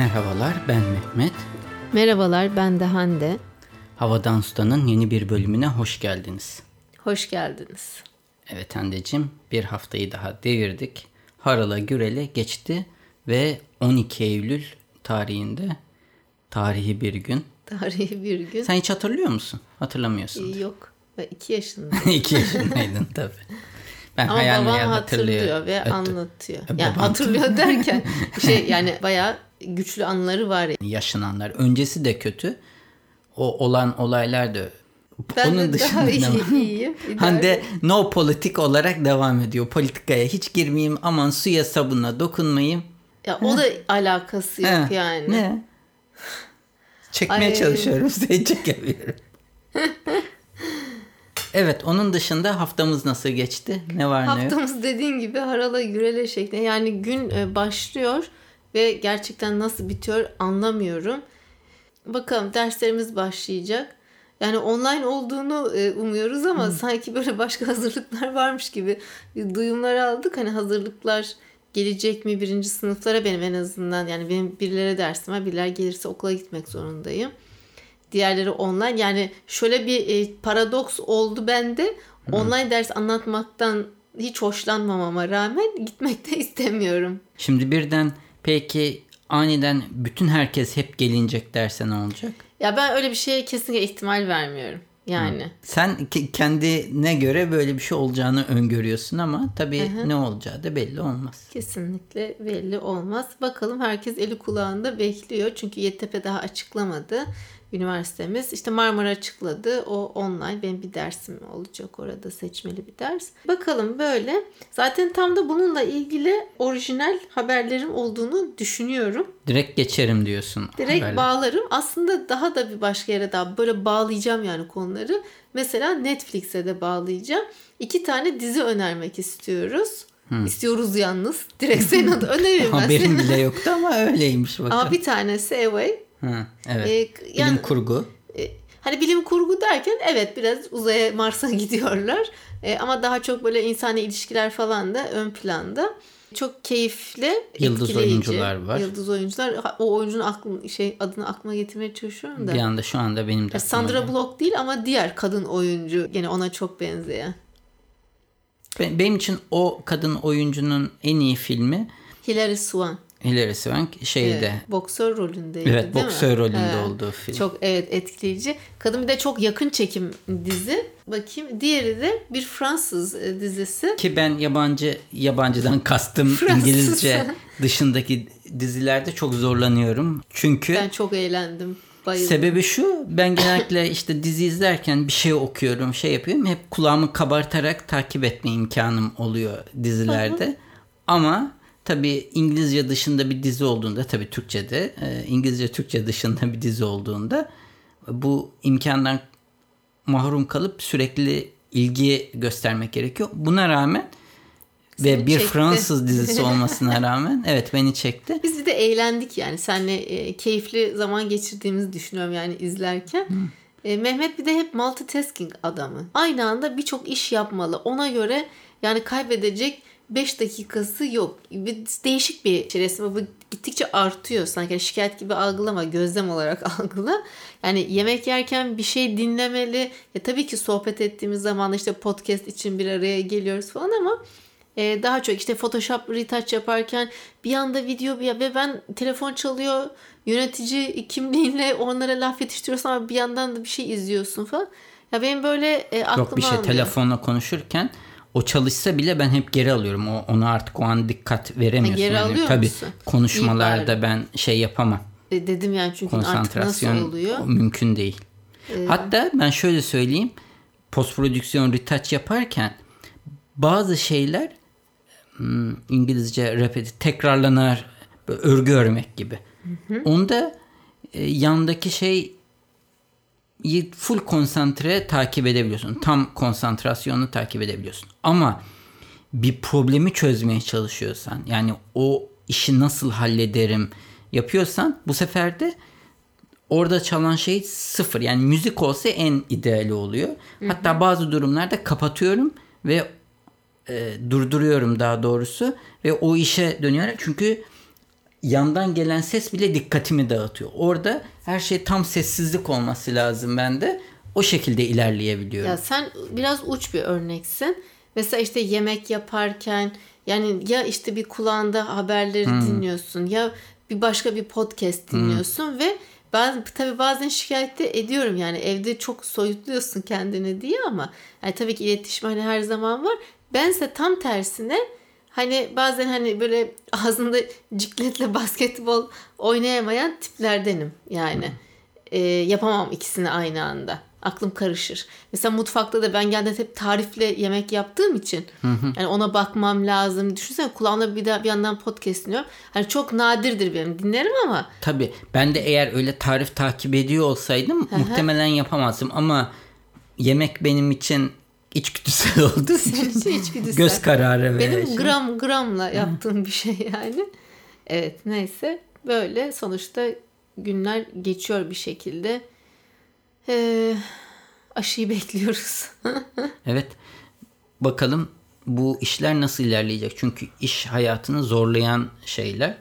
Merhabalar ben Mehmet. Merhabalar ben de Hande. Havadan Usta'nın yeni bir bölümüne hoş geldiniz. Hoş geldiniz. Evet Hande'cim bir haftayı daha devirdik. Harala Gürel'e geçti ve 12 Eylül tarihinde tarihi bir gün. Tarihi bir gün. Sen hiç hatırlıyor musun? Hatırlamıyorsun. Yok. Ben iki yaşındayım. 2 yaşındaydın tabii. Ben Ama hayal babam hatırlıyor hatırlıyor. ve Evet, anlatıyor. E, Yani babam- hatırlıyor derken şey yani bayağı güçlü anıları var. Yaşananlar. Öncesi de kötü. O olan olaylar da Ben Onun de dışında daha ne iyi, var? iyiyim. Hande no politik olarak devam ediyor. Politikaya hiç girmeyeyim aman suya sabuna dokunmayayım. Ya o da alakası yok yani. Ne? Çekmeye Ay. çalışıyorum size çekemiyorum. evet onun dışında haftamız nasıl geçti? Ne var ne yok? Haftamız dediğin gibi harala gürele şeklinde. Yani gün e, başlıyor ve gerçekten nasıl bitiyor anlamıyorum. Bakalım derslerimiz başlayacak. Yani online olduğunu e, umuyoruz ama sanki böyle başka hazırlıklar varmış gibi duyumlar aldık. Hani hazırlıklar gelecek mi birinci sınıflara benim en azından yani benim birilere dersim var biriler gelirse okula gitmek zorundayım. Diğerleri online yani şöyle bir e, paradoks oldu bende online ders anlatmaktan hiç hoşlanmamama rağmen gitmek de istemiyorum. Şimdi birden peki aniden bütün herkes hep gelinecek derse ne olacak? Ya ben öyle bir şeye kesinlikle ihtimal vermiyorum. Yani. Sen ke- kendine göre böyle bir şey olacağını öngörüyorsun ama tabii ne olacağı da belli olmaz. Kesinlikle belli olmaz. Bakalım herkes eli kulağında bekliyor. Çünkü YTP daha açıklamadı üniversitemiz. İşte Marmara açıkladı. O online. Benim bir dersim olacak orada seçmeli bir ders. Bakalım böyle. Zaten tam da bununla ilgili orijinal haberlerim olduğunu düşünüyorum. Direkt geçerim diyorsun. Direkt haberle. bağlarım. Aslında daha da bir başka yere daha böyle bağlayacağım yani konuları. Mesela Netflix'e de bağlayacağım. İki tane dizi önermek istiyoruz. İstiyoruz yalnız. Direkt senin adı öneririm ben Haberim bile yoktu ama öyleymiş bakalım. Ama bir tanesi Away. Evet. Ee, Bilim yani- kurgu. E, hani bilim kurgu derken evet biraz uzaya Mars'a gidiyorlar. E, ama daha çok böyle insani ilişkiler falan da ön planda. Çok keyifli, Yıldız etkileyici. oyuncular var. Yıldız oyuncular. O oyuncunun aklım, şey adını aklıma getirmeye çalışıyorum da. Bir anda şu anda benim de Sandra. Bullock değil ama diğer kadın oyuncu gene ona çok benzeyen. Ben- Benim için o kadın oyuncunun en iyi filmi Hilary Swank. Hilary Swank şeyde. Evet, boksör rolündeydi Evet, değil boksör mi? rolünde Evet. olduğu film. Çok evet etkileyici. Kadın bir de çok yakın çekim dizi. Bakayım diğeri de bir Fransız e, dizisi. Ki ben yabancı yabancıdan kastım Fransız. İngilizce dışındaki dizilerde çok zorlanıyorum. Çünkü Ben çok eğlendim. Bayıldım. Sebebi şu ben genellikle işte dizi izlerken bir şey okuyorum şey yapıyorum hep kulağımı kabartarak takip etme imkanım oluyor dizilerde. Ama tabi İngilizce dışında bir dizi olduğunda tabi Türkçe'de e, İngilizce Türkçe dışında bir dizi olduğunda bu imkandan mahrum kalıp sürekli ilgi göstermek gerekiyor. Buna rağmen ve Seni bir çekti. Fransız dizisi olmasına rağmen evet beni çekti. Biz de eğlendik yani. Seninle e, keyifli zaman geçirdiğimizi düşünüyorum yani izlerken. E, Mehmet bir de hep multitasking adamı. Aynı anda birçok iş yapmalı. Ona göre yani kaybedecek 5 dakikası yok. Bir değişik bir şey resmi. Bu gittikçe artıyor. Sanki Yani şikayet gibi algılama. Gözlem olarak algıla. Yani yemek yerken bir şey dinlemeli. Ya tabii ki sohbet ettiğimiz zaman işte podcast için bir araya geliyoruz falan ama ee, daha çok işte Photoshop retouch yaparken bir anda video bir ve ben telefon çalıyor yönetici kimliğinle onlara laf yetiştiriyorsun ama bir yandan da bir şey izliyorsun falan. Ya benim böyle e, aklıma Yok bir şey almıyor. telefonla konuşurken o çalışsa bile ben hep geri alıyorum. O, ona artık o an dikkat veremiyorsun. Ha, geri alıyor Tabii musun? konuşmalarda İyi ben şey yapamam. E, dedim yani çünkü artık nasıl oluyor? mümkün değil. Hatta ben şöyle söyleyeyim. Post prodüksiyon retouch yaparken bazı şeyler hmm, İngilizce repeti tekrarlanar örgü örmek gibi. Onda e, yandaki şey full konsantre takip edebiliyorsun. Tam konsantrasyonu takip edebiliyorsun. Ama bir problemi çözmeye çalışıyorsan yani o işi nasıl hallederim yapıyorsan bu sefer de orada çalan şey sıfır. Yani müzik olsa en ideali oluyor. Hatta bazı durumlarda kapatıyorum ve e, durduruyorum daha doğrusu ve o işe dönüyorum. Çünkü yandan gelen ses bile dikkatimi dağıtıyor. Orada her şey tam sessizlik olması lazım bende. O şekilde ilerleyebiliyorum. Ya sen biraz uç bir örneksin. Mesela işte yemek yaparken yani ya işte bir kulağında haberleri hmm. dinliyorsun ya bir başka bir podcast dinliyorsun hmm. ve ben tabii bazen şikayet de ediyorum yani evde çok soyutluyorsun kendini diye ama yani tabii ki iletişim hani her zaman var. Bense tam tersine hani bazen hani böyle ağzında cikletle basketbol oynayamayan tiplerdenim yani. E, yapamam ikisini aynı anda aklım karışır. Mesela mutfakta da ben genelde hep tarifle yemek yaptığım için hı hı. yani ona bakmam lazım. Düşünsene kulağımda bir, daha bir yandan podcast dinliyorum. Hani çok nadirdir benim dinlerim ama. Tabii ben de eğer öyle tarif takip ediyor olsaydım hı hı. muhtemelen yapamazdım ama yemek benim için içgüdüsel olduğu için içgüdüsel. göz kararı Benim şey. gram gramla yaptığım bir şey yani. Evet neyse böyle sonuçta günler geçiyor bir şekilde. Ee, aşıyı bekliyoruz. evet. Bakalım bu işler nasıl ilerleyecek? Çünkü iş hayatını zorlayan şeyler.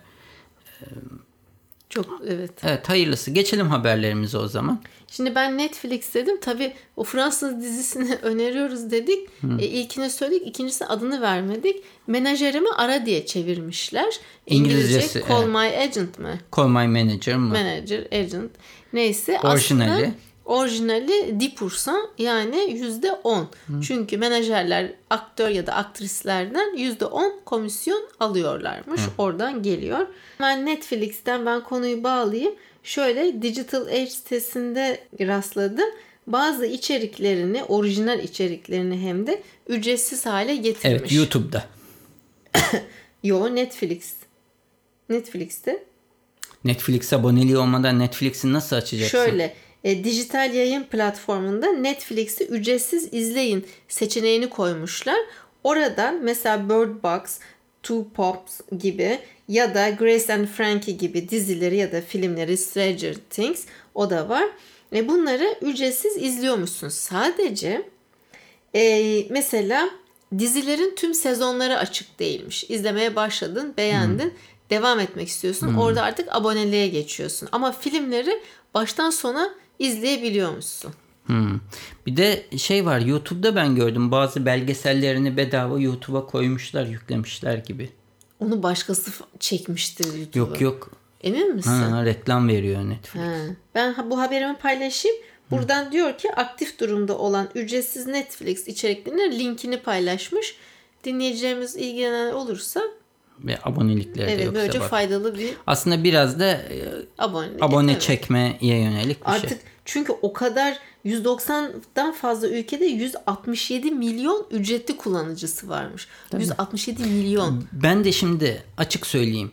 Çok evet. Evet hayırlısı. Geçelim haberlerimize o zaman. Şimdi ben Netflix dedim. Tabii o Fransız dizisini öneriyoruz dedik. E, ilkini söyledik. ikincisi adını vermedik. Menajerimi ara diye çevirmişler. İngilizce Call evet. My Agent mı? Call My Manager mı? Manager, Agent. Neyse. Orijinali. Aslında orijinali dipursan yani yüzde on. Çünkü menajerler aktör ya da aktrislerden yüzde on komisyon alıyorlarmış. Hı. Oradan geliyor. Ben Netflix'ten ben konuyu bağlayayım. Şöyle Digital Age sitesinde rastladım. Bazı içeriklerini, orijinal içeriklerini hem de ücretsiz hale getirmiş. Evet, YouTube'da. Yo, Netflix. Netflix'te. Netflix aboneliği olmadan Netflix'i nasıl açacaksın? Şöyle, e, dijital yayın platformunda Netflix'i ücretsiz izleyin seçeneğini koymuşlar. Oradan mesela Bird Box, Two Pops gibi ya da Grace and Frankie gibi dizileri ya da filmleri Stranger Things o da var. Ve bunları ücretsiz izliyormuşsun. Sadece e, mesela dizilerin tüm sezonları açık değilmiş. İzlemeye başladın, beğendin, hmm. devam etmek istiyorsun. Hmm. Orada artık aboneliğe geçiyorsun. Ama filmleri baştan sona izleyebiliyormuşsun. Hmm. Bir de şey var YouTube'da ben gördüm bazı belgesellerini bedava YouTube'a koymuşlar yüklemişler gibi. Onu başkası çekmiştir YouTube'a. Yok yok. Emin misin? Ha, reklam veriyor Netflix. Ha. Ben bu haberimi paylaşayım. Buradan Hı. diyor ki aktif durumda olan ücretsiz Netflix içeriklerinin linkini paylaşmış. Dinleyicilerimiz ilgilenen olursa ve abonelikleri evet, de yoksa böylece bak. faydalı bir aslında biraz da e, abone evet. çekmeye yönelik bir Artık şey. Çünkü o kadar 190'dan fazla ülkede 167 milyon ücretli kullanıcısı varmış. Tabii. 167 milyon. Ben de şimdi açık söyleyeyim.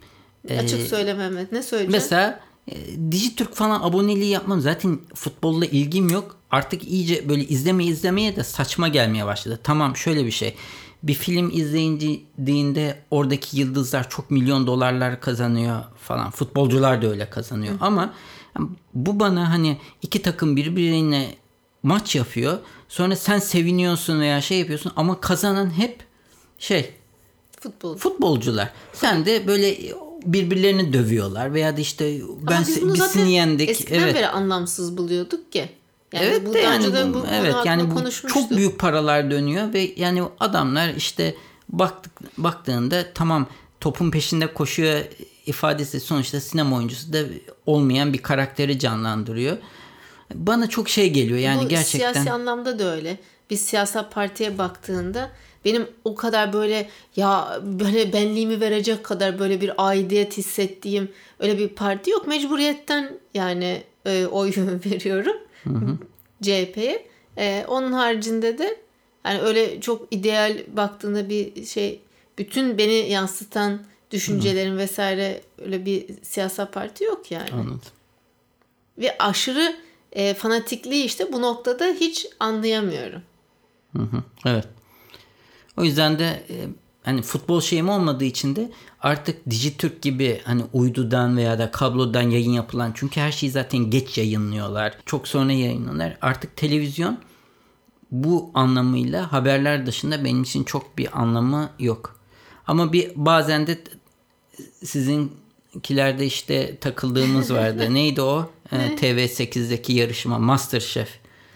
Açık ee, söyle Mehmet. Ne söyleyeceksin? Mesela e, Dijitürk falan aboneliği yapmam. Zaten futbolla ilgim yok. Artık iyice böyle izleme izlemeye de saçma gelmeye başladı. Tamam şöyle bir şey bir film izleyindiğinde oradaki yıldızlar çok milyon dolarlar kazanıyor falan. Futbolcular da öyle kazanıyor. Hı. Ama bu bana hani iki takım birbirine maç yapıyor. Sonra sen seviniyorsun veya şey yapıyorsun ama kazanan hep şey Futbol. futbolcular. Sen de böyle birbirlerini dövüyorlar veya da işte ben biz yendik. Eskiden evet. beri anlamsız buluyorduk ki. Yani evet bu de yani bu, bu evet yani bu çok büyük paralar dönüyor ve yani adamlar işte baktık baktığında tamam topun peşinde koşuyor ifadesi sonuçta sinema oyuncusu da olmayan bir karakteri canlandırıyor. Bana çok şey geliyor yani bu gerçekten. Siyasi anlamda da öyle. Bir siyasal partiye baktığında benim o kadar böyle ya böyle benliğimi verecek kadar böyle bir aidiyet hissettiğim öyle bir parti yok. Mecburiyetten yani e, oy veriyorum. CHP'ye. Ee, onun haricinde de yani öyle çok ideal baktığında bir şey bütün beni yansıtan düşüncelerin hı vesaire öyle bir siyasal parti yok yani. Anladım. Ve aşırı e, fanatikliği işte bu noktada hiç anlayamıyorum. Hı hı. Evet. O yüzden de e, hani futbol şeyim olmadığı için de artık Dijitürk gibi hani uydudan veya da kablodan yayın yapılan çünkü her şeyi zaten geç yayınlıyorlar. Çok sonra yayınlanır. Artık televizyon bu anlamıyla haberler dışında benim için çok bir anlamı yok. Ama bir bazen de sizin 2000'kilerde işte takıldığımız vardı. Neydi o? Ee, TV8'deki yarışma Masterchef.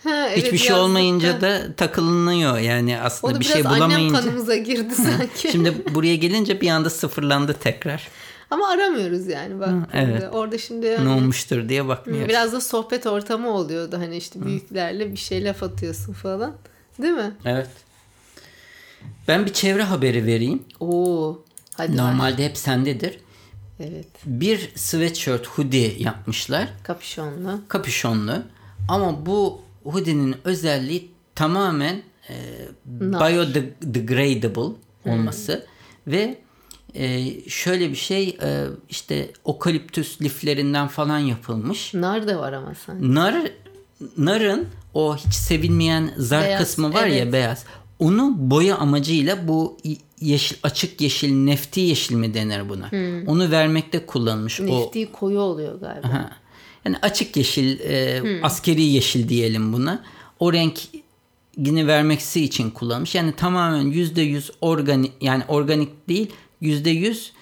Ha, evet, Hiçbir şey olmayınca Ha. da takılınıyor yani aslında da bir şey annem bulamayınca. kanımıza girdi sanki. Şimdi buraya gelince bir anda sıfırlandı tekrar. Ama aramıyoruz yani bak. evet. Orada şimdi Ne hani olmuştur diye bakmıyoruz. biraz da sohbet ortamı oluyordu. Hani işte büyüklerle bir şey laf atıyorsun falan. Değil mi? Evet. Ben bir çevre haberi vereyim. Oo. Hadi. Normalde hep sendedir. Evet. Bir sweatshirt hoodie yapmışlar. Kapüşonlu. Kapüşonlu. Ama bu hoodie'nin özelliği tamamen e, biodegradable olması ve e, şöyle bir şey e, işte okaliptüs liflerinden falan yapılmış. Nar da var ama sanki. Nar narın o hiç sevilmeyen zar Beyaz, kısmı var ya evet. beyaz. Onu boya amacıyla bu yeşil açık yeşil nefti yeşil mi denir buna? Onu vermekte kullanmış o Nefti koyu oluyor galiba. Ha. Yani açık yeşil, e, askeri yeşil diyelim buna. O rengini vermeksi için kullanmış. Yani tamamen yüzde yüz organik, yani organik değil, yüzde yüz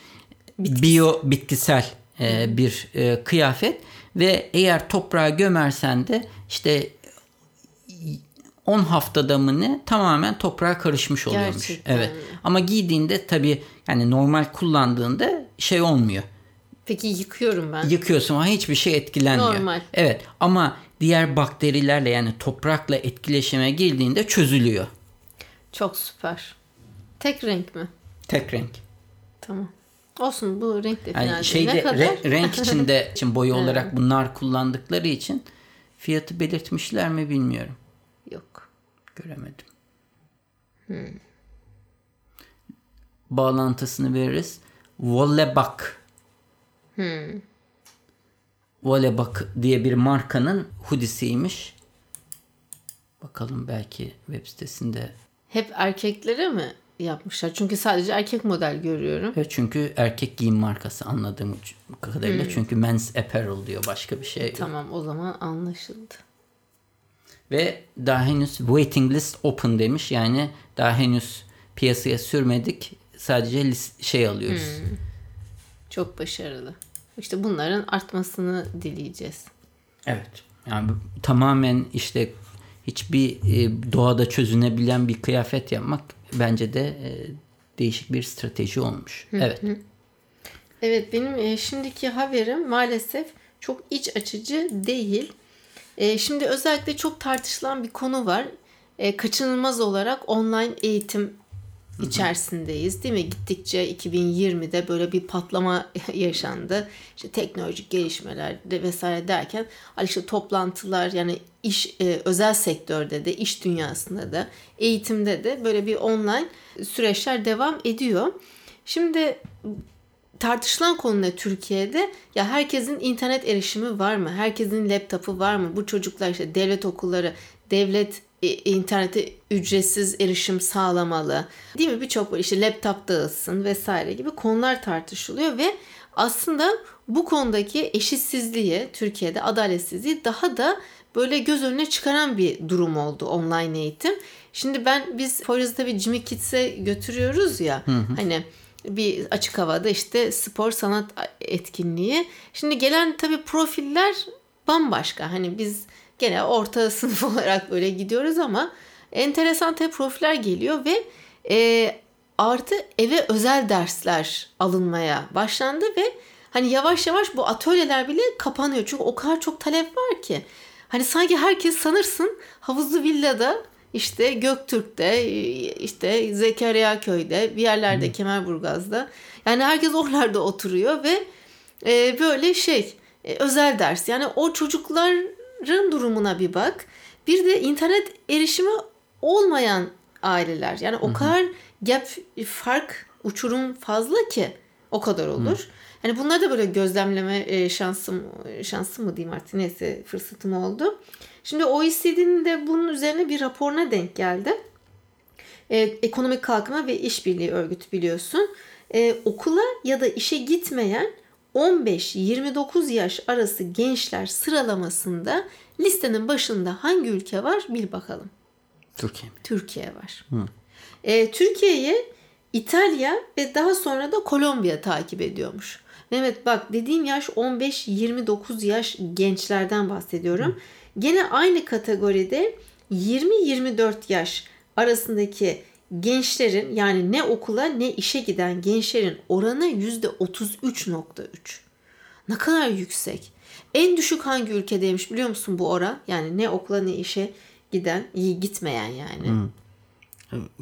biyo bitkisel e, bir e, kıyafet ve eğer toprağa gömersen de işte 10 haftada mı ne tamamen toprağa karışmış oluyormuş. Gerçekten Evet. Ama giydiğinde tabii yani normal kullandığında şey olmuyor Peki yıkıyorum ben. yıkıyorsun ama hiçbir şey etkilenmiyor. Normal. Evet ama diğer bakterilerle yani toprakla etkileşime girdiğinde çözülüyor. Çok süper. Tek renk mi? Tek renk. Tamam. Olsun bu renk de Yani şeyde ne kadar? re- renk içinde için boya olarak bunlar kullandıkları için fiyatı belirtmişler mi bilmiyorum. Göremedim. Bağlantısını veririz. Vollebak. Vollebak diye bir markanın hoodiesiymiş. Bakalım belki web sitesinde. Hep erkeklere mi yapmışlar? Çünkü sadece erkek model görüyorum. Evet, çünkü erkek giyim markası anladığım kadarıyla. Çünkü men's apparel diyor başka bir şey yok. Tamam o zaman anlaşıldı. Ve daha henüz waiting list open demiş. Yani daha henüz piyasaya sürmedik. Sadece lis- şey alıyoruz. Çok başarılı. İşte bunların artmasını dileyeceğiz. Evet. Yani tamamen işte hiçbir e, doğada çözünebilen bir kıyafet yapmak bence de e, değişik bir strateji olmuş. Evet. Evet benim e, şimdiki haberim maalesef çok iç açıcı değil. E, şimdi özellikle çok tartışılan bir konu var. E, kaçınılmaz olarak online eğitim içerisindeyiz değil mi? Gittikçe 2020'de böyle bir patlama yaşandı. İşte teknolojik gelişmeler de vesaire derken işte toplantılar yani iş e, özel sektörde de iş dünyasında da eğitimde de böyle bir online süreçler devam ediyor. Şimdi tartışılan konu ne Türkiye'de? Ya herkesin internet erişimi var mı? Herkesin laptopu var mı? Bu çocuklar işte devlet okulları, devlet e, internete ücretsiz erişim sağlamalı. Değil mi? Birçok böyle işte laptop dağıtsın vesaire gibi konular tartışılıyor ve aslında bu konudaki eşitsizliği Türkiye'de adaletsizliği daha da böyle göz önüne çıkaran bir durum oldu online eğitim. Şimdi ben biz Poyraz'ı tabii Jimmy Kids'e götürüyoruz ya hani bir açık havada işte spor sanat etkinliği. Şimdi gelen tabii profiller bambaşka. Hani biz gene orta sınıf olarak böyle gidiyoruz ama enteresan tabii profiller geliyor ve e, artı eve özel dersler alınmaya başlandı ve hani yavaş yavaş bu atölyeler bile kapanıyor. Çünkü o kadar çok talep var ki. Hani sanki herkes sanırsın havuzlu villada işte Göktürk'te, işte Zekeriya Köy'de, bir yerlerde hmm. Kemerburgaz'da. Yani herkes oralarda oturuyor ve e, böyle şey e, özel ders. Yani o çocukların durumuna bir bak. Bir de internet erişimi olmayan aileler. Yani o kadar gap fark uçurum fazla ki o kadar olur. Hmm. Yani bunları da böyle gözlemleme e, şansım şansım mı diyeyim artık neyse fırsatım oldu. Şimdi OECD'nin de bunun üzerine bir raporuna denk geldi. Ee, Ekonomik Kalkınma ve İşbirliği Örgütü biliyorsun. Ee, okula ya da işe gitmeyen 15-29 yaş arası gençler sıralamasında listenin başında hangi ülke var bil bakalım. Türkiye. Türkiye var. Ee, Türkiye'yi İtalya ve daha sonra da Kolombiya takip ediyormuş. Mehmet bak dediğim yaş 15-29 yaş gençlerden bahsediyorum. Gene aynı kategoride 20-24 yaş arasındaki gençlerin yani ne okula ne işe giden gençlerin oranı %33.3. Ne kadar yüksek. En düşük hangi ülkedeymiş biliyor musun bu oran? Yani ne okula ne işe giden, iyi gitmeyen yani.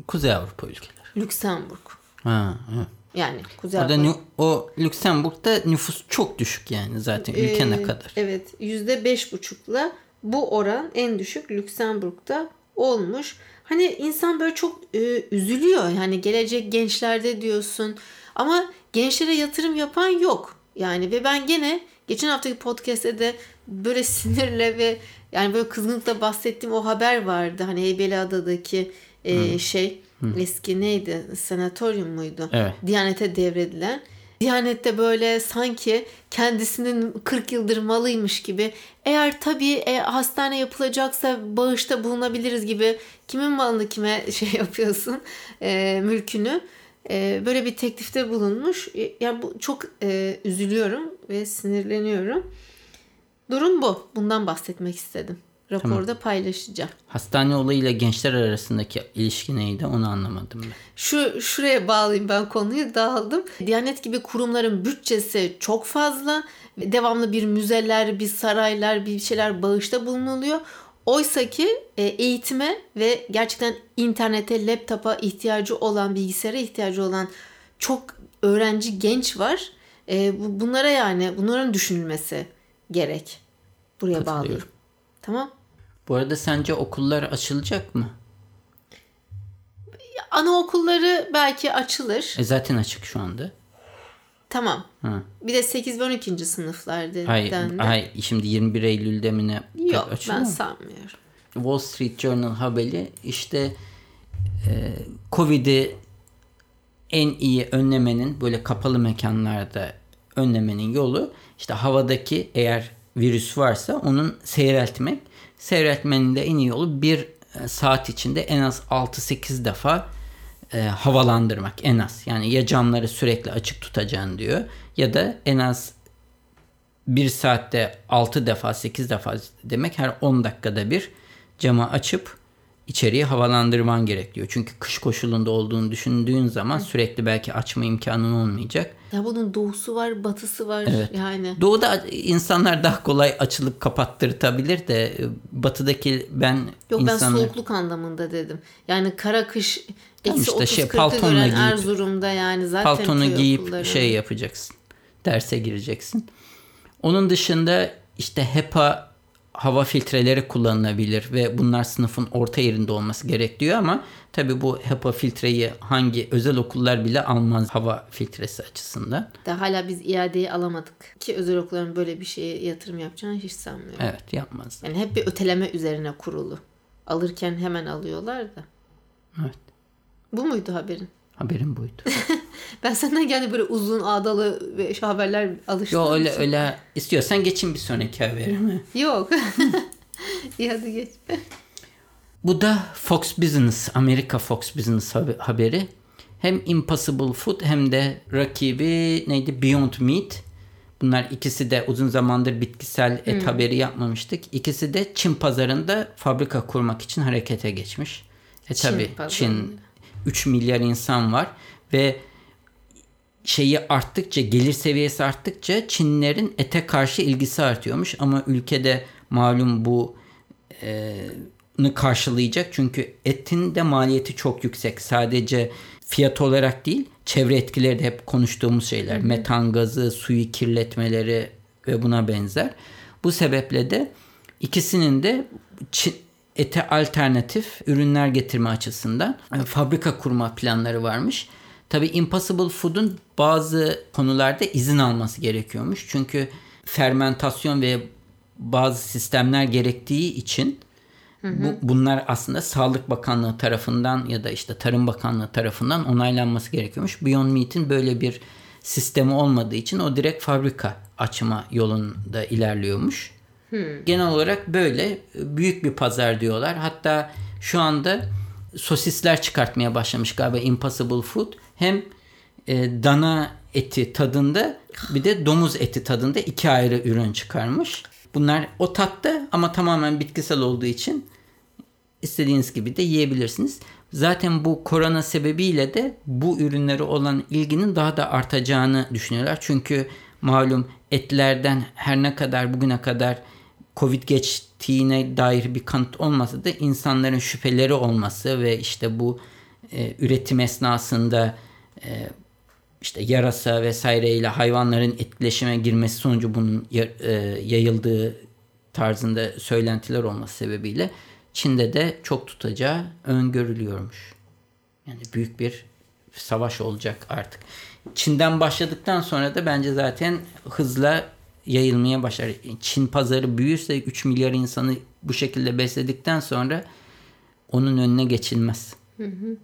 Kuzey Avrupa ülkeleri. Lüksemburg. Ha, evet. Yani Kuzey Orada Avrupa. o Lüksemburg'da nüfus çok düşük yani zaten ülke ne Ee, kadar. Evet yüzde beş buçukla bu oran en düşük Lüksemburg'da olmuş. Hani insan böyle çok e, üzülüyor. Yani gelecek gençlerde diyorsun. Ama gençlere yatırım yapan yok. Yani ve ben gene geçen haftaki podcast'te de böyle sinirle ve yani böyle kızgınlıkla bahsettiğim o haber vardı. Hani Heybeliada'daki e, şey eski neydi? Sanatoryum muydu? Evet. Diyanete devredilen. Diyanette böyle sanki kendisinin 40 yıldır malıymış gibi eğer tabii e, hastane yapılacaksa bağışta bulunabiliriz gibi kimin malını kime şey yapıyorsun e, mülkünü e, böyle bir teklifte bulunmuş. E, yani bu çok e, üzülüyorum ve sinirleniyorum. Durum bu. Bundan bahsetmek istedim. Raporda paylaşacağım. Hastane olayıyla gençler arasındaki ilişki neydi onu anlamadım ben. Şu şuraya bağlayayım ben konuyu dağıldım. Diyanet gibi kurumların bütçesi çok fazla. Devamlı bir müzeler, bir saraylar, bir şeyler bağışta bulunuluyor. Oysa ki e, eğitime ve gerçekten internete, laptopa ihtiyacı olan, bilgisayara ihtiyacı olan çok öğrenci genç var. E, bu- Bunlara yani bunların düşünülmesi gerek. Buraya bağlayayım. Tamam. Bu arada sence okullar açılacak mı? Anaokulları belki açılır. E zaten açık şu anda. Tamam. Ha. Bir de 8 ve 12. sınıflar Hayır, dendi. hayır şimdi 21 Eylül'de mi ne Yok ben mu? sanmıyorum. Wall Street Journal haberi işte e, Covid'i en iyi önlemenin böyle kapalı mekanlarda önlemenin yolu işte havadaki eğer virüs varsa onun seyreltmek. Seyreltmenin de en iyi yolu bir e, saat içinde en az 6-8 defa e, havalandırmak en az. Yani ya camları sürekli açık tutacaksın diyor ya da en az bir saatte 6 defa 8 defa demek her 10 dakikada bir camı açıp içeriye havalandırman gerekiyor. Çünkü kış koşulunda olduğunu düşündüğün zaman sürekli belki açma imkanın olmayacak. Ya bunun doğusu var, batısı var Evet. yani. Doğuda insanlar daha kolay açılıp kapattırtabilir de e, batıdaki ben Yok ben insanlar soğukluk anlamında dedim. Yani kara kış eksi işte 30 şey, 40'ı paltonla gören giyip- Erzurum'da yani zaten paltonu giyip okulları. şey yapacaksın. Derse gireceksin. Onun dışında işte HEPA hava filtreleri kullanılabilir ve bunlar sınıfın orta yerinde olması gerekiyor ama tabi bu HEPA filtreyi hangi özel okullar bile almaz hava filtresi açısından. Da hala biz iadeyi alamadık. Ki özel okulların böyle bir şeye yatırım yapacağını hiç sanmıyorum. Evet yapmaz. Yani hep bir öteleme üzerine kurulu. Alırken hemen alıyorlar da. Evet. Bu muydu haberin? Haberim buydu. Ben senden geldi böyle uzun ağdalı ve haberler alıştım. Yo öyle öyle istiyorsan geçin bir sonraki haberime. Yok. İyi hadi geç. Bu da Fox Business, Amerika Fox Business haber- haberi. Hem Impossible Food hem de rakibi neydi Beyond Meat. Bunlar ikisi de uzun zamandır bitkisel et haberi yapmamıştık. İkisi de Çin pazarında fabrika kurmak için harekete geçmiş. E Çin tabi pazarında. Çin 3 milyar insan var ve şeyi arttıkça gelir seviyesi arttıkça Çinlilerin ete karşı ilgisi artıyormuş ama ülkede malum bu ni karşılayacak. Çünkü etin de maliyeti çok yüksek. Sadece fiyat olarak değil, çevre etkileri de hep konuştuğumuz şeyler. Metan gazı, suyu kirletmeleri ve buna benzer. Bu sebeple de ikisinin de Çin, ete alternatif ürünler getirme açısından e, fabrika kurma planları varmış. Tabii Impossible Food'un bazı konularda izin alması gerekiyormuş. Çünkü fermentasyon ve bazı sistemler gerektiği için bu, bunlar aslında Sağlık Bakanlığı tarafından ya da işte Tarım Bakanlığı tarafından onaylanması gerekiyormuş. Beyond Meat'in böyle bir sistemi olmadığı için o direkt fabrika açma yolunda ilerliyormuş. Genel olarak böyle büyük bir pazar diyorlar. Hatta şu anda sosisler çıkartmaya başlamış galiba Impossible Food. Hem e, dana eti tadında bir de domuz eti tadında iki ayrı ürün çıkarmış. Bunlar o tatta ama tamamen bitkisel olduğu için istediğiniz gibi de yiyebilirsiniz. Zaten bu korona sebebiyle de bu ürünleri olan ilginin daha da artacağını düşünüyorlar. Çünkü malum etlerden her ne kadar bugüne kadar Covid geçtiğine dair bir kanıt olmasa da insanların şüpheleri olması ve işte bu e, üretim esnasında e, işte yarasa vesaireyle hayvanların etkileşime girmesi sonucu bunun e, yayıldığı tarzında söylentiler olması sebebiyle Çin'de de çok tutacağı öngörülüyormuş. Yani büyük bir savaş olacak artık. Çin'den başladıktan sonra da bence zaten hızla yayılmaya başlar. Çin pazarı büyürse 3 milyar insanı bu şekilde besledikten sonra onun önüne geçilmez. Hı hı.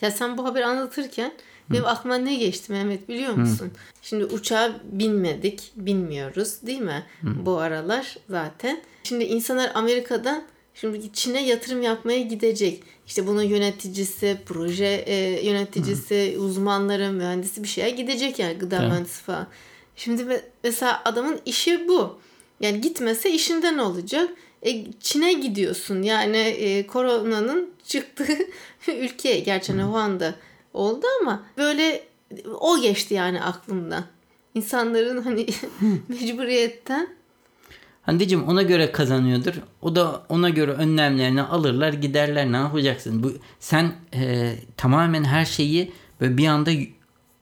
Ya sen bu haberi anlatırken benim aklıma ne geçti Mehmet biliyor musun? Hı. Şimdi uçağa binmedik, binmiyoruz değil mi? Hı. Bu aralar zaten. Şimdi insanlar Amerika'dan şimdi Çin'e yatırım yapmaya gidecek. İşte bunun yöneticisi, proje e, yöneticisi, Hı. uzmanları, mühendisi bir şeye gidecek yani gıda evet. mühendisi falan. Şimdi mesela adamın işi bu. Yani gitmese işinden olacak? E, Çin'e gidiyorsun. Yani e, koronanın çıktığı ülkeye. Gerçi Wuhan'da oldu ama böyle o geçti yani aklımdan. İnsanların hani mecburiyetten Handicim ona göre kazanıyordur. O da ona göre önlemlerini alırlar giderler. Ne yapacaksın? Bu sen e, tamamen her şeyi böyle bir anda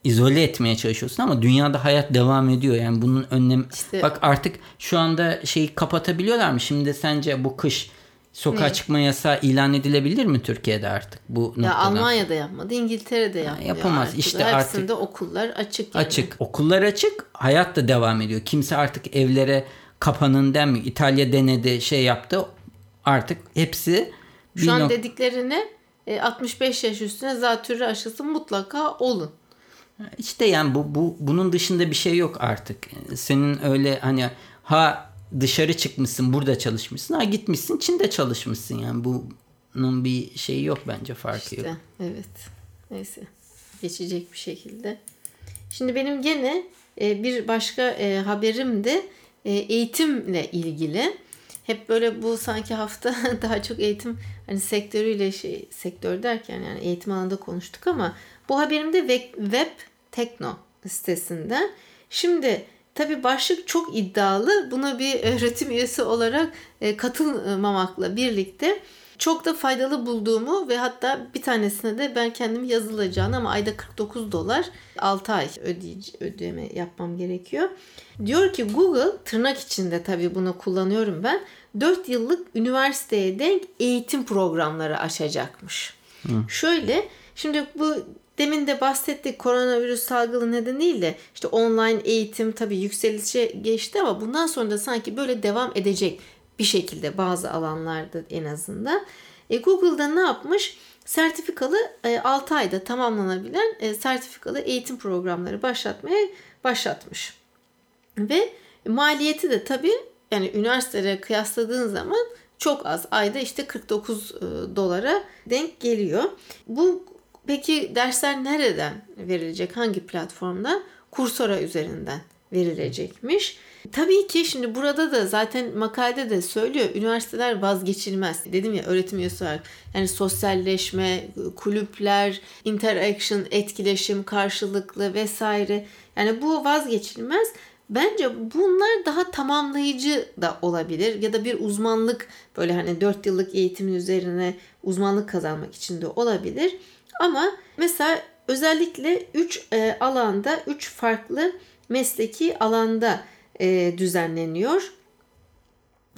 izole etmeye çalışıyorsun ama dünyada hayat devam ediyor. Yani bunun önlem işte, bak artık şu anda şeyi kapatabiliyorlar mı? Şimdi sence bu kış sokağa ne? çıkma yasağı ilan edilebilir mi Türkiye'de artık bu noktada? Ya Almanya'da yapmadı, İngiltere'de yapmıyor. yapamaz. Artık. İşte Hepsinde artık okullar açık. Yani. Açık. Okullar açık. Hayat da devam ediyor. Kimse artık evlere kapanın demiyor. İtalya denedi, şey yaptı. Artık hepsi şu an nok- dediklerini 65 e, yaş üstüne zatürre aşısı mutlaka olun. İşte yani bu, bu bunun dışında bir şey yok artık. Senin öyle hani ha dışarı çıkmışsın burada çalışmışsın ha gitmişsin Çin'de çalışmışsın yani bunun bir şeyi yok bence farkı işte, yok. Evet neyse geçecek bir şekilde. Şimdi benim gene e, bir başka e, haberim de e, eğitimle ilgili. Hep böyle bu sanki hafta daha çok eğitim hani sektörüyle şey sektör derken yani eğitim alanında konuştuk ama bu haberimde web Tekno sitesinden. Şimdi tabi başlık çok iddialı. Buna bir öğretim üyesi olarak e, katılmamakla birlikte çok da faydalı bulduğumu ve hatta bir tanesine de ben kendim yazılacağını ama ayda 49 dolar 6 ay ödeyece, ödeme yapmam gerekiyor. Diyor ki Google tırnak içinde tabii bunu kullanıyorum ben. 4 yıllık üniversiteye denk eğitim programları açacakmış. Hı. Şöyle şimdi bu Demin de bahsettik koronavirüs salgını nedeniyle işte online eğitim tabii yükselişe geçti ama bundan sonra da sanki böyle devam edecek bir şekilde bazı alanlarda en azından. E, Google'da ne yapmış? Sertifikalı e, 6 ayda tamamlanabilen e, sertifikalı eğitim programları başlatmaya başlatmış. Ve maliyeti de tabii yani üniversitelere kıyasladığın zaman çok az. Ayda işte 49 e, dolara denk geliyor. Bu Peki dersler nereden verilecek? Hangi platformda? Coursera üzerinden verilecekmiş. Tabii ki şimdi burada da zaten makalede de söylüyor üniversiteler vazgeçilmez. Dedim ya öğretim üyesi olarak yani sosyalleşme, kulüpler, interaction, etkileşim, karşılıklı vesaire. Yani bu vazgeçilmez. Bence bunlar daha tamamlayıcı da olabilir ya da bir uzmanlık böyle hani 4 yıllık eğitimin üzerine uzmanlık kazanmak için de olabilir. Ama mesela özellikle 3 e, alanda 3 farklı mesleki alanda e, düzenleniyor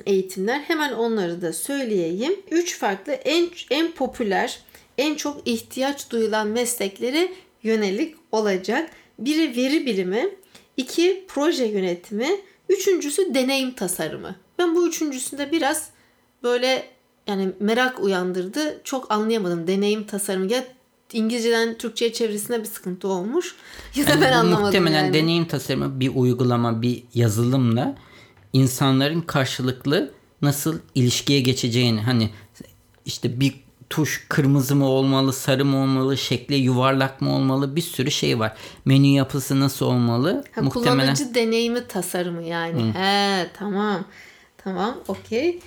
eğitimler. Hemen onları da söyleyeyim. 3 farklı en en popüler, en çok ihtiyaç duyulan mesleklere yönelik olacak. Biri veri bilimi, iki proje yönetimi, üçüncüsü deneyim tasarımı. Ben bu üçüncüsünde biraz böyle yani merak uyandırdı. Çok anlayamadım deneyim tasarımı. Ya İngilizceden Türkçe'ye çevirisinde bir sıkıntı olmuş. Ya da yani ben anlamadım Muhtemelen yani. deneyim tasarımı bir uygulama, bir yazılımla insanların karşılıklı nasıl ilişkiye geçeceğini hani işte bir tuş kırmızı mı olmalı, sarı mı olmalı, şekli yuvarlak mı olmalı bir sürü şey var. Menü yapısı nasıl olmalı? Ha, Kullanıcı deneyimi tasarımı yani. Hı. He tamam. Tamam okey.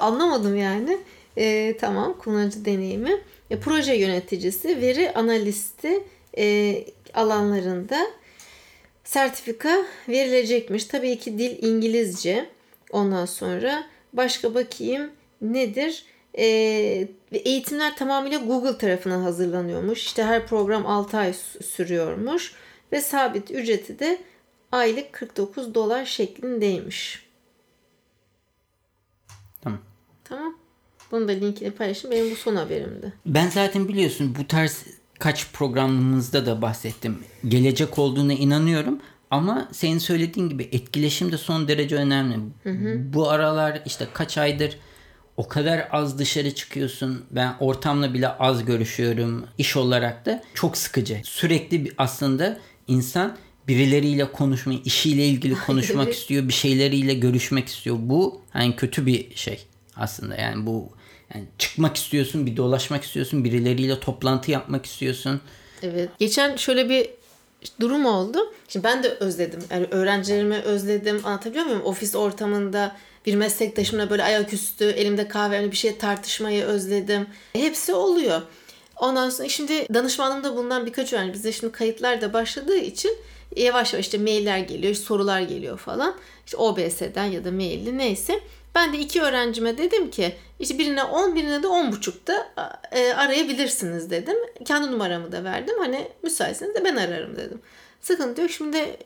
Anlamadım yani. E, tamam kullanıcı deneyimi. E, proje yöneticisi, veri analisti e, alanlarında sertifika verilecekmiş. Tabii ki dil İngilizce. Ondan sonra başka bakayım nedir? E, eğitimler tamamıyla Google tarafından hazırlanıyormuş. İşte her program 6 ay sürüyormuş ve sabit ücreti de aylık 49 dolar şeklindeymiş. Tamam. Tamam. Bunu da linkini paylaşın. Benim bu son haberimdi. Ben zaten biliyorsun bu tarz kaç programımızda da bahsettim. Gelecek olduğuna inanıyorum. Ama senin söylediğin gibi etkileşim de son derece önemli. Hı hı. Bu aralar işte kaç aydır o kadar az dışarı çıkıyorsun. Ben ortamla bile az görüşüyorum. İş olarak da çok sıkıcı. Sürekli aslında insan birileriyle konuşmayı, işiyle ilgili konuşmak istiyor, bir şeyleriyle görüşmek istiyor. Bu yani kötü bir şey aslında. Yani bu yani çıkmak istiyorsun, bir dolaşmak istiyorsun, birileriyle toplantı yapmak istiyorsun. Evet. Geçen şöyle bir durum oldu. Şimdi ben de özledim. Yani öğrencilerimi özledim. Anlatabiliyor muyum? Ofis ortamında bir meslektaşımla böyle ayaküstü elimde kahve bir şey tartışmayı özledim. Hepsi oluyor. Ondan sonra şimdi danışmanlığımda bulunan birkaç öğrenci bizde şimdi kayıtlar da başladığı için yavaş yavaş işte mailler geliyor, sorular geliyor falan. İşte OBS'den ya da mailli neyse. Ben de iki öğrencime dedim ki işte birine 10 birine de 10 buçukta e, arayabilirsiniz dedim. Kendi numaramı da verdim. Hani müsaitseniz de ben ararım dedim. Sıkıntı yok. Şimdi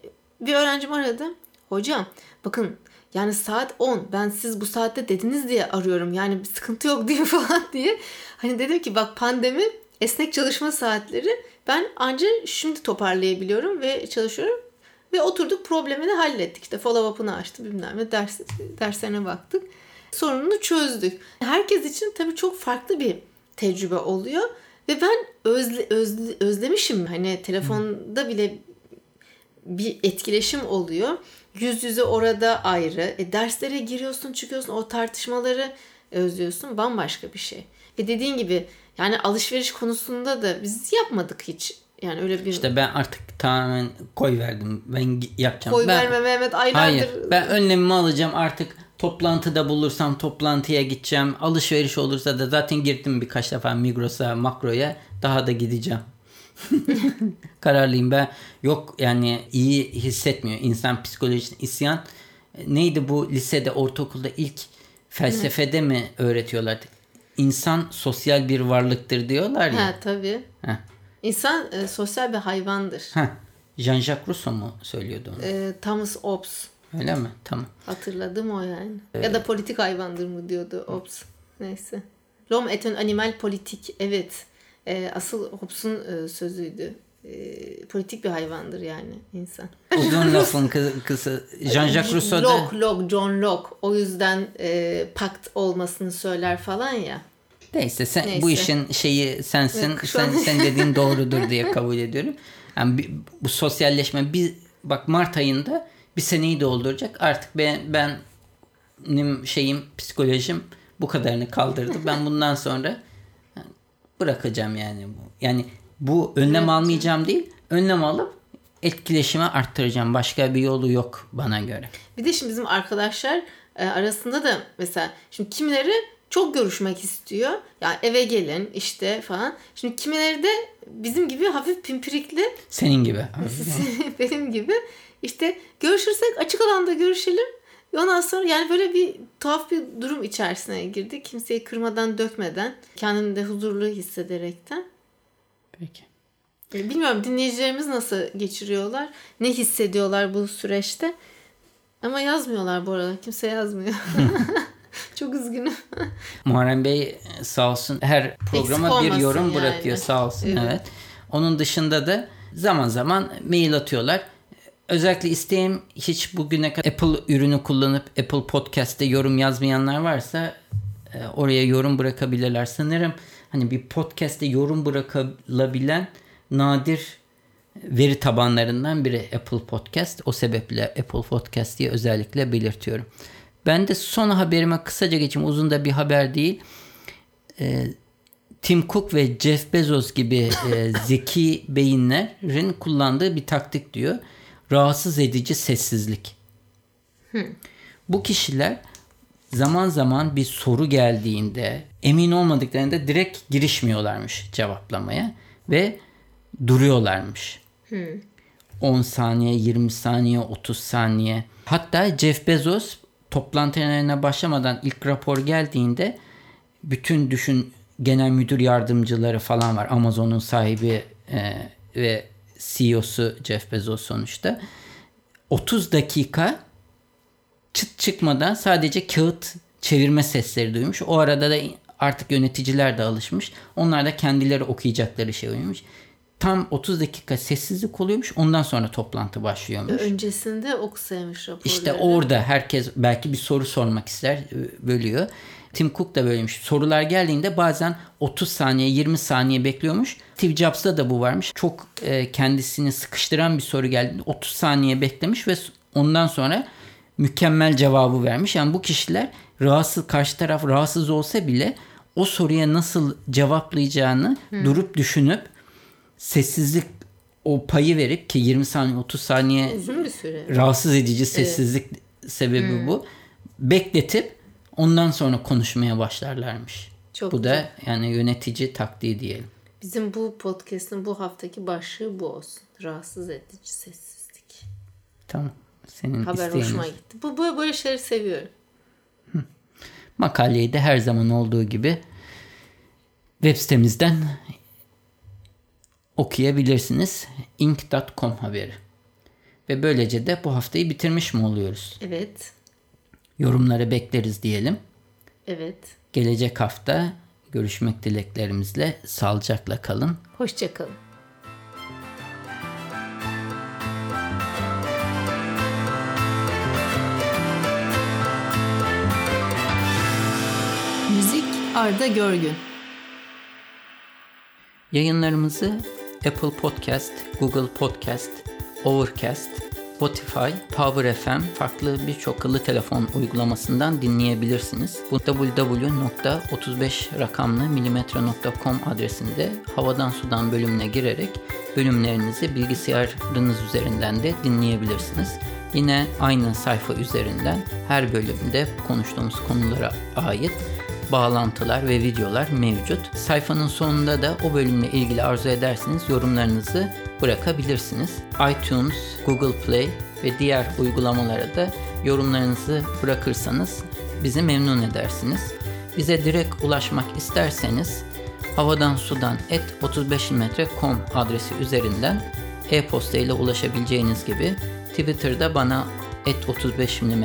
bir öğrencim aradı. Hocam bakın yani saat 10 ben siz bu saatte dediniz diye arıyorum. Yani bir sıkıntı yok diye falan diye. Hani dedim ki bak pandemi esnek çalışma saatleri ben ancak şimdi toparlayabiliyorum ve çalışıyorum. Ve oturduk problemini hallettik. İşte follow up'ını açtı bilmem ne ders, derslerine baktık. Sorununu çözdük. Herkes için tabii çok farklı bir tecrübe oluyor. Ve ben özle, özle, özlemişim. Hani telefonda bile bir etkileşim oluyor. Yüz yüze orada ayrı. E, derslere giriyorsun çıkıyorsun o tartışmaları özlüyorsun. Bambaşka bir şey. Ve dediğin gibi yani alışveriş konusunda da biz yapmadık hiç yani öyle bir... İşte ben artık tamamen koy verdim. Ben yapacağım. Koy ben... verme Mehmet aylardır. Hayır ben önlemimi alacağım artık. Toplantıda bulursam toplantıya gideceğim. Alışveriş olursa da zaten girdim birkaç defa Migros'a, Makro'ya. Daha da gideceğim. Kararlıyım ben. Yok yani iyi hissetmiyor. insan psikolojisine isyan. Neydi bu lisede, ortaokulda ilk felsefede mi öğretiyorlardı? İnsan sosyal bir varlıktır diyorlar ya. Ha tabii. Ha. İnsan e, sosyal bir hayvandır. Heh. Jean-Jacques Rousseau mu söylüyordu onu? E, Thomas Hobbes. Öyle mi? Tamam. Hatırladım o yani. Evet. Ya da politik hayvandır mı diyordu Hobbes. Neyse. L'homme est un animal politik. Evet. E, asıl Hobbes'un e, sözüydü. E, politik bir hayvandır yani insan. Uzun lafın kısa. Jean-Jacques Rousseau da... Locke, Locke, John Locke. O yüzden e, pakt olmasını söyler falan ya. Neyse sen Neyse. bu işin şeyi sensin. Yok, sen sen dediğin doğrudur diye kabul ediyorum. Yani bir, bu sosyalleşme bir bak Mart ayında bir seneyi dolduracak. Artık ben benim şeyim psikolojim bu kadarını kaldırdı. Ben bundan sonra bırakacağım yani bu. Yani bu önlem evet. almayacağım değil. Önlem alıp etkileşimi arttıracağım. Başka bir yolu yok bana göre. Bir de şimdi bizim arkadaşlar e, arasında da mesela şimdi kimileri çok görüşmek istiyor. Yani eve gelin işte falan. Şimdi kimileri de bizim gibi hafif pimpirikli. Senin gibi. benim gibi. İşte görüşürsek açık alanda görüşelim. Ondan sonra yani böyle bir tuhaf bir durum içerisine girdi. Kimseyi kırmadan dökmeden. Kendini de huzurlu hissederekten. Peki. Bilmiyorum dinleyicilerimiz nasıl geçiriyorlar. Ne hissediyorlar bu süreçte. Ama yazmıyorlar bu arada. Kimse yazmıyor. Çok üzgünüm. Muharrem Bey sağ olsun her programa bir yorum yani. bırakıyor sağ olsun. Evet. evet. Onun dışında da zaman zaman mail atıyorlar. Özellikle isteğim hiç bugüne kadar Apple ürünü kullanıp Apple Podcast'te yorum yazmayanlar varsa e, oraya yorum bırakabilirler. Sanırım hani bir podcast'te yorum bırakılabilen nadir veri tabanlarından biri Apple Podcast. O sebeple Apple Podcast diye özellikle belirtiyorum. Ben de son haberime kısaca geçeyim. Uzun da bir haber değil. Ee, Tim Cook ve Jeff Bezos gibi e, zeki beyinlerin kullandığı bir taktik diyor. Rahatsız edici sessizlik. Bu kişiler zaman zaman bir soru geldiğinde emin olmadıklarında direkt girişmiyorlarmış cevaplamaya ve duruyorlarmış. 10 saniye, 20 saniye, 30 saniye. Hatta Jeff Bezos toplantılarına başlamadan ilk rapor geldiğinde bütün düşün genel müdür yardımcıları falan var. Amazon'un sahibi e, ve CEO'su Jeff Bezos sonuçta. 30 dakika çıt çıkmadan sadece kağıt çevirme sesleri duymuş. O arada da artık yöneticiler de alışmış. Onlar da kendileri okuyacakları şey uymuş. Tam 30 dakika sessizlik oluyormuş. Ondan sonra toplantı başlıyormuş. Öncesinde okusaymış raporları. İşte orada herkes belki bir soru sormak ister, bölüyor. Tim Cook da böyleymiş. Sorular geldiğinde bazen 30 saniye, 20 saniye bekliyormuş. Steve Jobs'ta da bu varmış. Çok e, kendisini sıkıştıran bir soru geldiğinde 30 saniye beklemiş ve ondan sonra mükemmel cevabı vermiş. Yani bu kişiler rahatsız, karşı taraf rahatsız olsa bile o soruya nasıl cevaplayacağını durup düşünüp sessizlik o payı verip ki 20 saniye 30 saniye Uzun bir süre. rahatsız edici sessizlik sebebi bu. Bekletip ondan sonra konuşmaya başlarlarmış. Çok bu güzel. da yani yönetici taktiği diyelim. Bizim bu podcast'ın bu haftaki başlığı bu olsun. Rahatsız edici sessizlik. Tamam. Senin Haber isteğin. hoşuma gitti. Bu, bu böyle şeyleri seviyorum. Makaleyi de her zaman olduğu gibi web sitemizden okuyabilirsiniz. ink.com haberi. Ve böylece de bu haftayı bitirmiş mi oluyoruz? Evet. Yorumları bekleriz diyelim. Evet. Gelecek hafta görüşmek dileklerimizle sağlıcakla kalın. Hoşçakalın. Müzik Arda Görgün. Yayınlarımızı Apple Podcast, Google Podcast, Overcast, Spotify, Power FM farklı birçok akıllı telefon uygulamasından dinleyebilirsiniz. Bu www.35 rakamlı adresinde havadan sudan bölümüne girerek bölümlerinizi bilgisayarınız üzerinden de dinleyebilirsiniz. Yine aynı sayfa üzerinden her bölümde konuştuğumuz konulara ait bağlantılar ve videolar mevcut. Sayfanın sonunda da o bölümle ilgili arzu ederseniz yorumlarınızı bırakabilirsiniz. iTunes, Google Play ve diğer uygulamalara da yorumlarınızı bırakırsanız bizi memnun edersiniz. Bize direkt ulaşmak isterseniz havadan sudan et 35mm.com adresi üzerinden e-posta ile ulaşabileceğiniz gibi Twitter'da bana et 35 mm